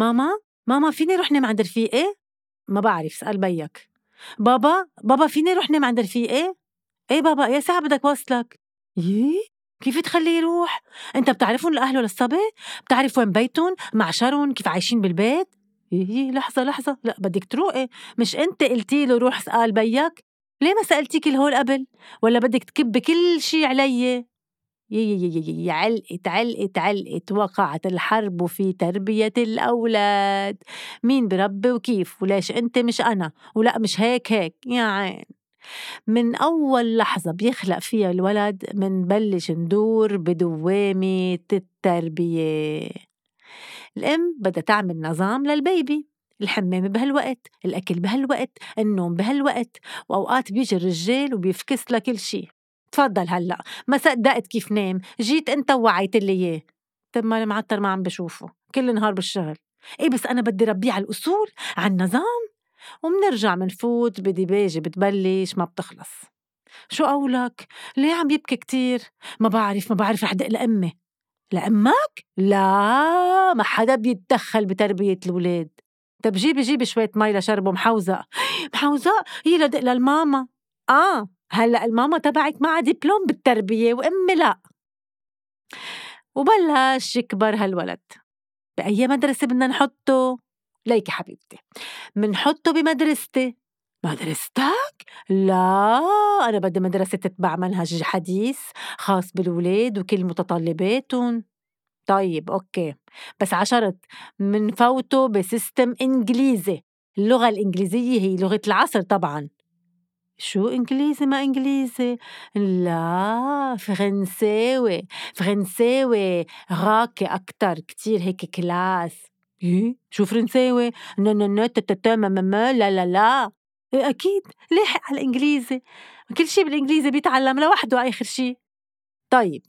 ماما ماما فيني روح نام عند رفيقي؟ ما بعرف اسأل بيك بابا بابا فيني روح نام عند رفيقي؟ إيه بابا إيه ساعة بدك وصلك؟ يي كيف تخليه يروح؟ أنت بتعرفون لأهله للصبي؟ بتعرف وين بيتهم؟ معشرهم؟ كيف عايشين بالبيت؟ يي لحظة لحظة لا بدك تروقي مش أنت قلتي له روح اسأل بيك؟ ليه ما سألتي كل هول قبل؟ ولا بدك تكبي كل شي علي؟ علقت علقت علقت وقعت الحرب في تربية الأولاد. مين بربي وكيف؟ وليش أنت مش أنا؟ ولا مش هيك هيك. يا عين. من أول لحظة بيخلق فيها الولد منبلش ندور بدوامة التربية. الأم بدها تعمل نظام للبيبي. الحمام بهالوقت الأكل بهالوقت النوم بهالوقت. وأوقات بيجي الرجال وبيفكس لها كل شي. تفضل هلأ. ما صدقت كيف نام. جيت أنت ووعيت لي إياه. طب ما المعطر ما عم بشوفه. كل نهار بالشغل. إيه بس أنا بدي ربيه على الأصول على النظام؟ ومنرجع منفوت بديباجة بتبلش ما بتخلص. شو قولك؟ ليه عم يبكي كتير؟ ما بعرف ما بعرف رح دق لأمي. لأمك؟ لا ما حدا بيتدخل بتربية الولاد طب جيبي جيبي شوية مي لشربه محوزق. محوزق؟ هي لدق للماما. آه. هلأ الماما تبعك معها دبلوم بالتربية وأمي لأ. وبلش يكبر هالولد. بأي مدرسة بدنا نحطه؟ ليكي حبيبتي. منحطه بمدرستي. مدرستك؟ لا أنا بدي مدرسة تتبع منهج حديث خاص بالولاد وكل متطلباتهم. طيب أوكي. بس عشرت منفوته ب system إنجليزي. اللغة الإنجليزية هي لغة العصر طبعاً. شو إنجليزي ما إنجليزي؟ لا فرنساوي فرنساوي راقي أكتر كتير هيك classe. إيه؟ شو فرنساوي؟ no no no تتتا لا لا لا. إيه أكيد. لاحق على الإنجليزي. كل شي بالإنجليزي بيتعلم لوحده آخر شي. طيب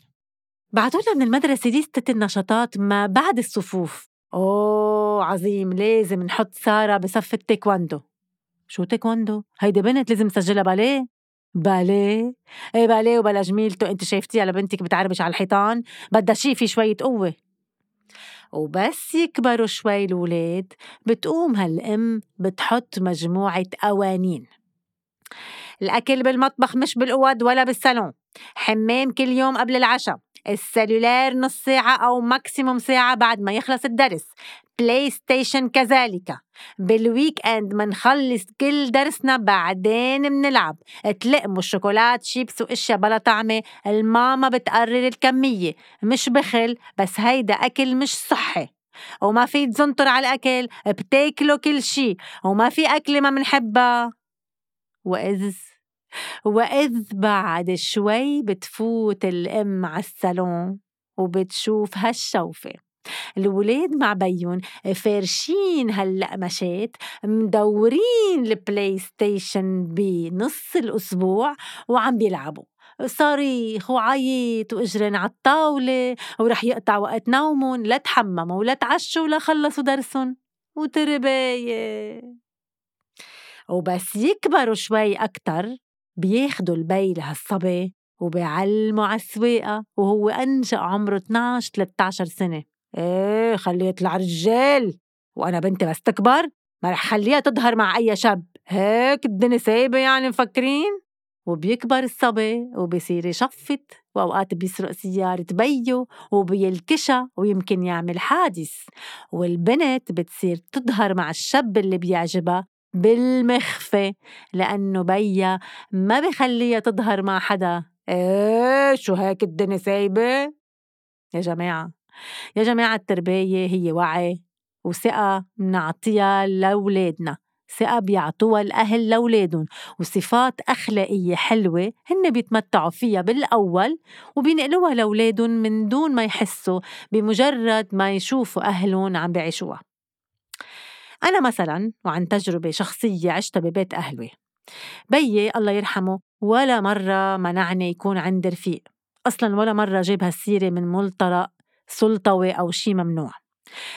بعتولنا من المدرسة ليستة النشاطات ما بعد الصفوف. أوه عظيم. لازم نحط سارة بصف التايكواندو. شو تايكوندو؟ هيدي بنت لازم نسجلها باليه؟ باليه؟ إيه باليه وبلا جميلته؟ أنت شايفتيها لبنتك بتعربش على الحيطان؟ بدها شي في شوية قوة. وبس يكبروا شوي الولاد بتقوم هالأم بتحط مجموعة قوانين. الأكل بالمطبخ مش بالأوض ولا بالصالون. حمام كل يوم قبل العشاء. ال cellulaire نص ساعة أو maximum ساعة بعد ما يخلص الدرس. بلاي ستيشن كذلك بال weekend منخلص كل درسنا بعدين منلعب. تلقموا الشوكولات شيبس وأشياء بلا طعمة. الماما بتقرر الكمية. مش بخل بس هيدا أكل مش صحي. وما في تزنطر على الأكل بتاكلوا كل شي. وما في أكلة ما منحبها. وإذ وإذ بعد شوي بتفوت الأم على الصالون وبتشوف هالشوفة. الولاد مع بيون فارشين هاللقمشات مدورين البلاي ستيشن بنص الأسبوع وعم بيلعبوا. صريخ وعيط وإجرن على الطاولة ورح يقطع وقت نومهم لا تحمموا ولا تعشوا ولا خلصوا درسهم. وترباية. وبس يكبروا شوي أكتر بياخدوا البي لهالصبي وبيعلموا على السواقة وهو أنشأ عمره 12 13 سنة. إيه خليه يطلع رجال. وأنا بنتي بس تكبر ما رح خليها تظهر مع أي شاب. هيك الدنيا سايبة يعني مفكرين. وبيكبر الصبي وبصير يشفط وأوقات بيسرق سيارة بيو وبيلكشها ويمكن يعمل حادث. والبنت بتصير تظهر مع الشاب اللي بيعجبها بالمخفى لأنه بيا ما بخليها تظهر مع حدا. إيه شو هيك الدنيا سايبة؟ يا جماعة. يا جماعة الترباية هي وعي وثقة منعطيها لأولادنا ثقة بيعطوها الأهل لأولادهم وصفات أخلاقية حلوة هن بيتمتعوا فيها بالأول وبينقلوها لأولادهم من دون ما يحسوا بمجرد ما يشوفوا أهلهم عم بيعيشوها. أنا مثلا وعن تجربة شخصية عشتها ببيت أهلي بيي الله يرحمه ولا مرة منعني يكون عندي رفيق أصلا ولا مرة جاب هالسيرة من ملطرق سلطوي أو شي ممنوع.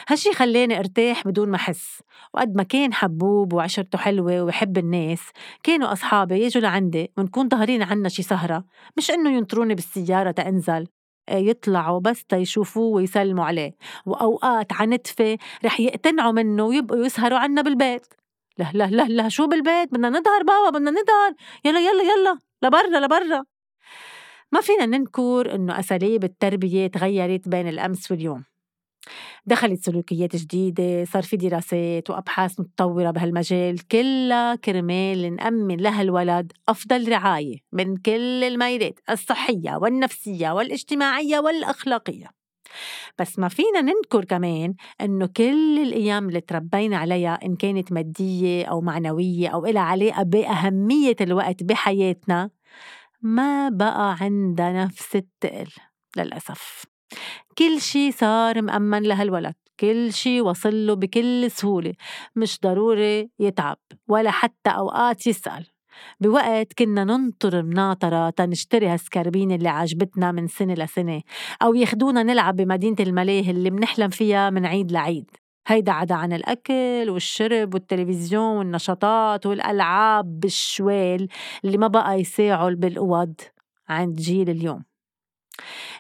هالشي خلاني أرتاح بدون ما أحس وقد ما كان حبوب وعشرته حلوة وبحب الناس كانوا أصحابي يجوا لعندي ونكون ظاهرين عنا شي سهرة مش إنه ينطروني بالسيارة تأنزل. يطلعوا بس تيشوفوه ويسلموا عليه وأوقات عنتفة رح يقتنعوا منه ويبقوا يسهروا عنا بالبيت. لا لا لا شو بالبيت؟ بدنا نظهر بابا بدنا نظهر. يلا يلا يلا لبرا لبرا. ما فينا ننكر إنه أساليب التربية تغيرت بين الأمس واليوم. دخلت سلوكيات جديدة صار في دراسات وأبحاث متطورة بهالمجال كلها كرمال نأمن لها الولد أفضل رعاية من كل الميلات الصحية والنفسية والاجتماعية والأخلاقية. بس ما فينا ننكر كمان إنه كل الأيام اللي تربينا عليها إن كانت مادية أو معنوية أو إلها علاقة بأهمية الوقت بحياتنا ما بقى عندها نفس التقل للأسف. كل شي صار مأمن لهالولد كل شي وصل له بكل سهولة مش ضروري يتعب ولا حتى أوقات يسأل. بوقت كنا ننطر مناطرة تنشتري هالسكربين اللي عجبتنا من سنة لسنة أو ياخدونا نلعب بمدينة الملاهي اللي منحلم فيها من عيد لعيد. هيدا عدا عن الأكل والشرب والتلفزيون والنشاطات والألعاب بالشوال اللي ما بقى يساعوا بالأوض عند جيل اليوم.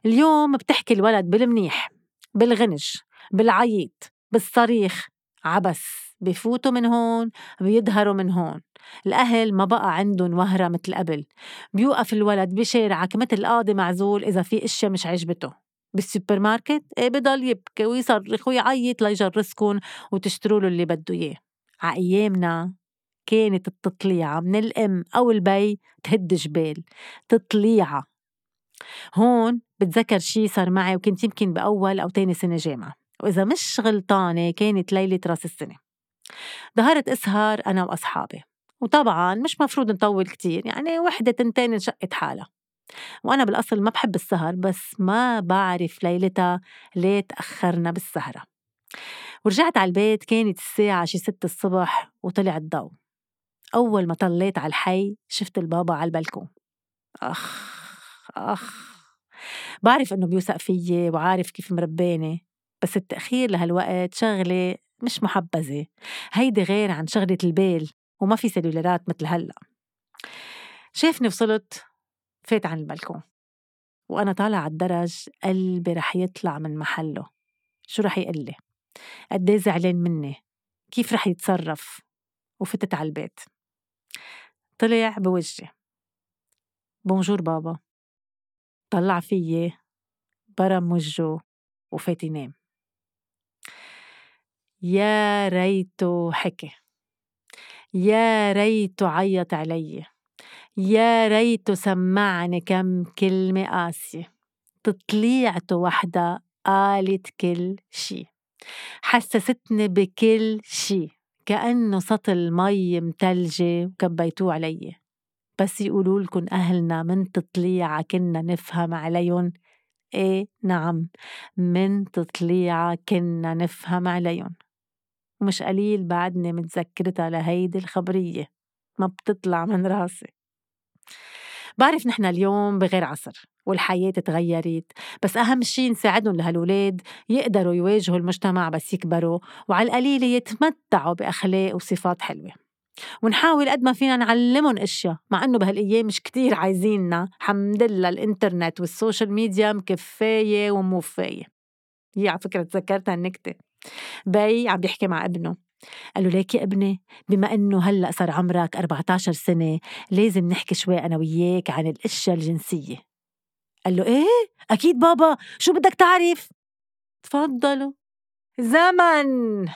اليوم بتحكي الولد بالمنيح بالغنج بالعيط بالصريخ عبس بفوتوا من هون بيظهروا من هون. الأهل ما بقى عندهم وهرة مثل قبل. بيوقف الولد بيشارعك مثل قاضي معزول إذا في إشياء مش عجبته. بالسوبر ماركت إيه بضل يبكي ويصرخ ويعيط ليجرسكن وتشتروا له اللي بده إياه. ع أيامنا كانت التطليعة من الأم أو البي تهد جبال. تطليعة. هون بتذكر شي صار معي وكنت يمكن بأول أو تاني سنة جامعة. وإذا مش غلطانة كانت ليلة راس السنة. ظهرت أسهر أنا وأصحابي. وطبعا مش مفروض نطول كتير يعني وحدة تنتين انشقت حالها. وأنا بالأصل ما بحب السهر بس ما بعرف ليلتها ليه تأخرنا بالسهرة. ورجعت على البيت كانت الساعة شي ستة الصبح وطلع الضوء أول ما طليت على الحي شفت البابا على البلكون. أخ أخ. بعرف إنه بيوثق فيي وعارف كيف مرباني بس التأخير لهالوقت شغلة مش محبذة. هيدي غير عن شغلة البال وما في سلولارات مثل هلأ. شافني وصلت فات عن البلكون وأنا طالع على الدرج قلبي رح يطلع من محله. شو رح يقلي قد إيه زعلان مني؟ كيف رح يتصرف؟ وفتت على البيت. طلع بوجهي. بونجور بابا. طلع فيي برم وجهه وفات ينام. يا ريته حكي. يا ريته عيط علي. يا ريته سمعني كم كلمة قاسية. تطليعته وحدة قالت كل شي. حسستني بكل شي. كأنه سطل مي متلجة وكبيتوه علي. بس يقولوا لكم أهلنا من تطليعة كنا نفهم عليهم. إيه نعم من تطليعة كنا نفهم عليهم. ومش قليل بعدني متذكرتها لهيدي الخبرية. ما بتطلع من راسي. بعرف نحن اليوم بغير عصر والحياة تغيرت بس أهم شي نساعدهم لهالولاد يقدروا يواجهوا المجتمع بس يكبروا وعلى القليلة يتمتعوا بأخلاق وصفات حلوة. ونحاول قد ما فينا نعلمهم أشياء مع إنه بهالأيام مش كتير عايزيننا. حمد لله الإنترنت وال social media مكفاية وموفاية هي على فكرة تذكرت هالنكتة بي عم بيحكي مع ابنه. قال له ليك يا ابني؟ بما إنه هلأ صار عمرك 14 سنة لازم نحكي شوي أنا وياك عن الأشياء الجنسية. قال له إيه؟ أكيد بابا شو بدك تعرف؟ تفضلوا. زمن.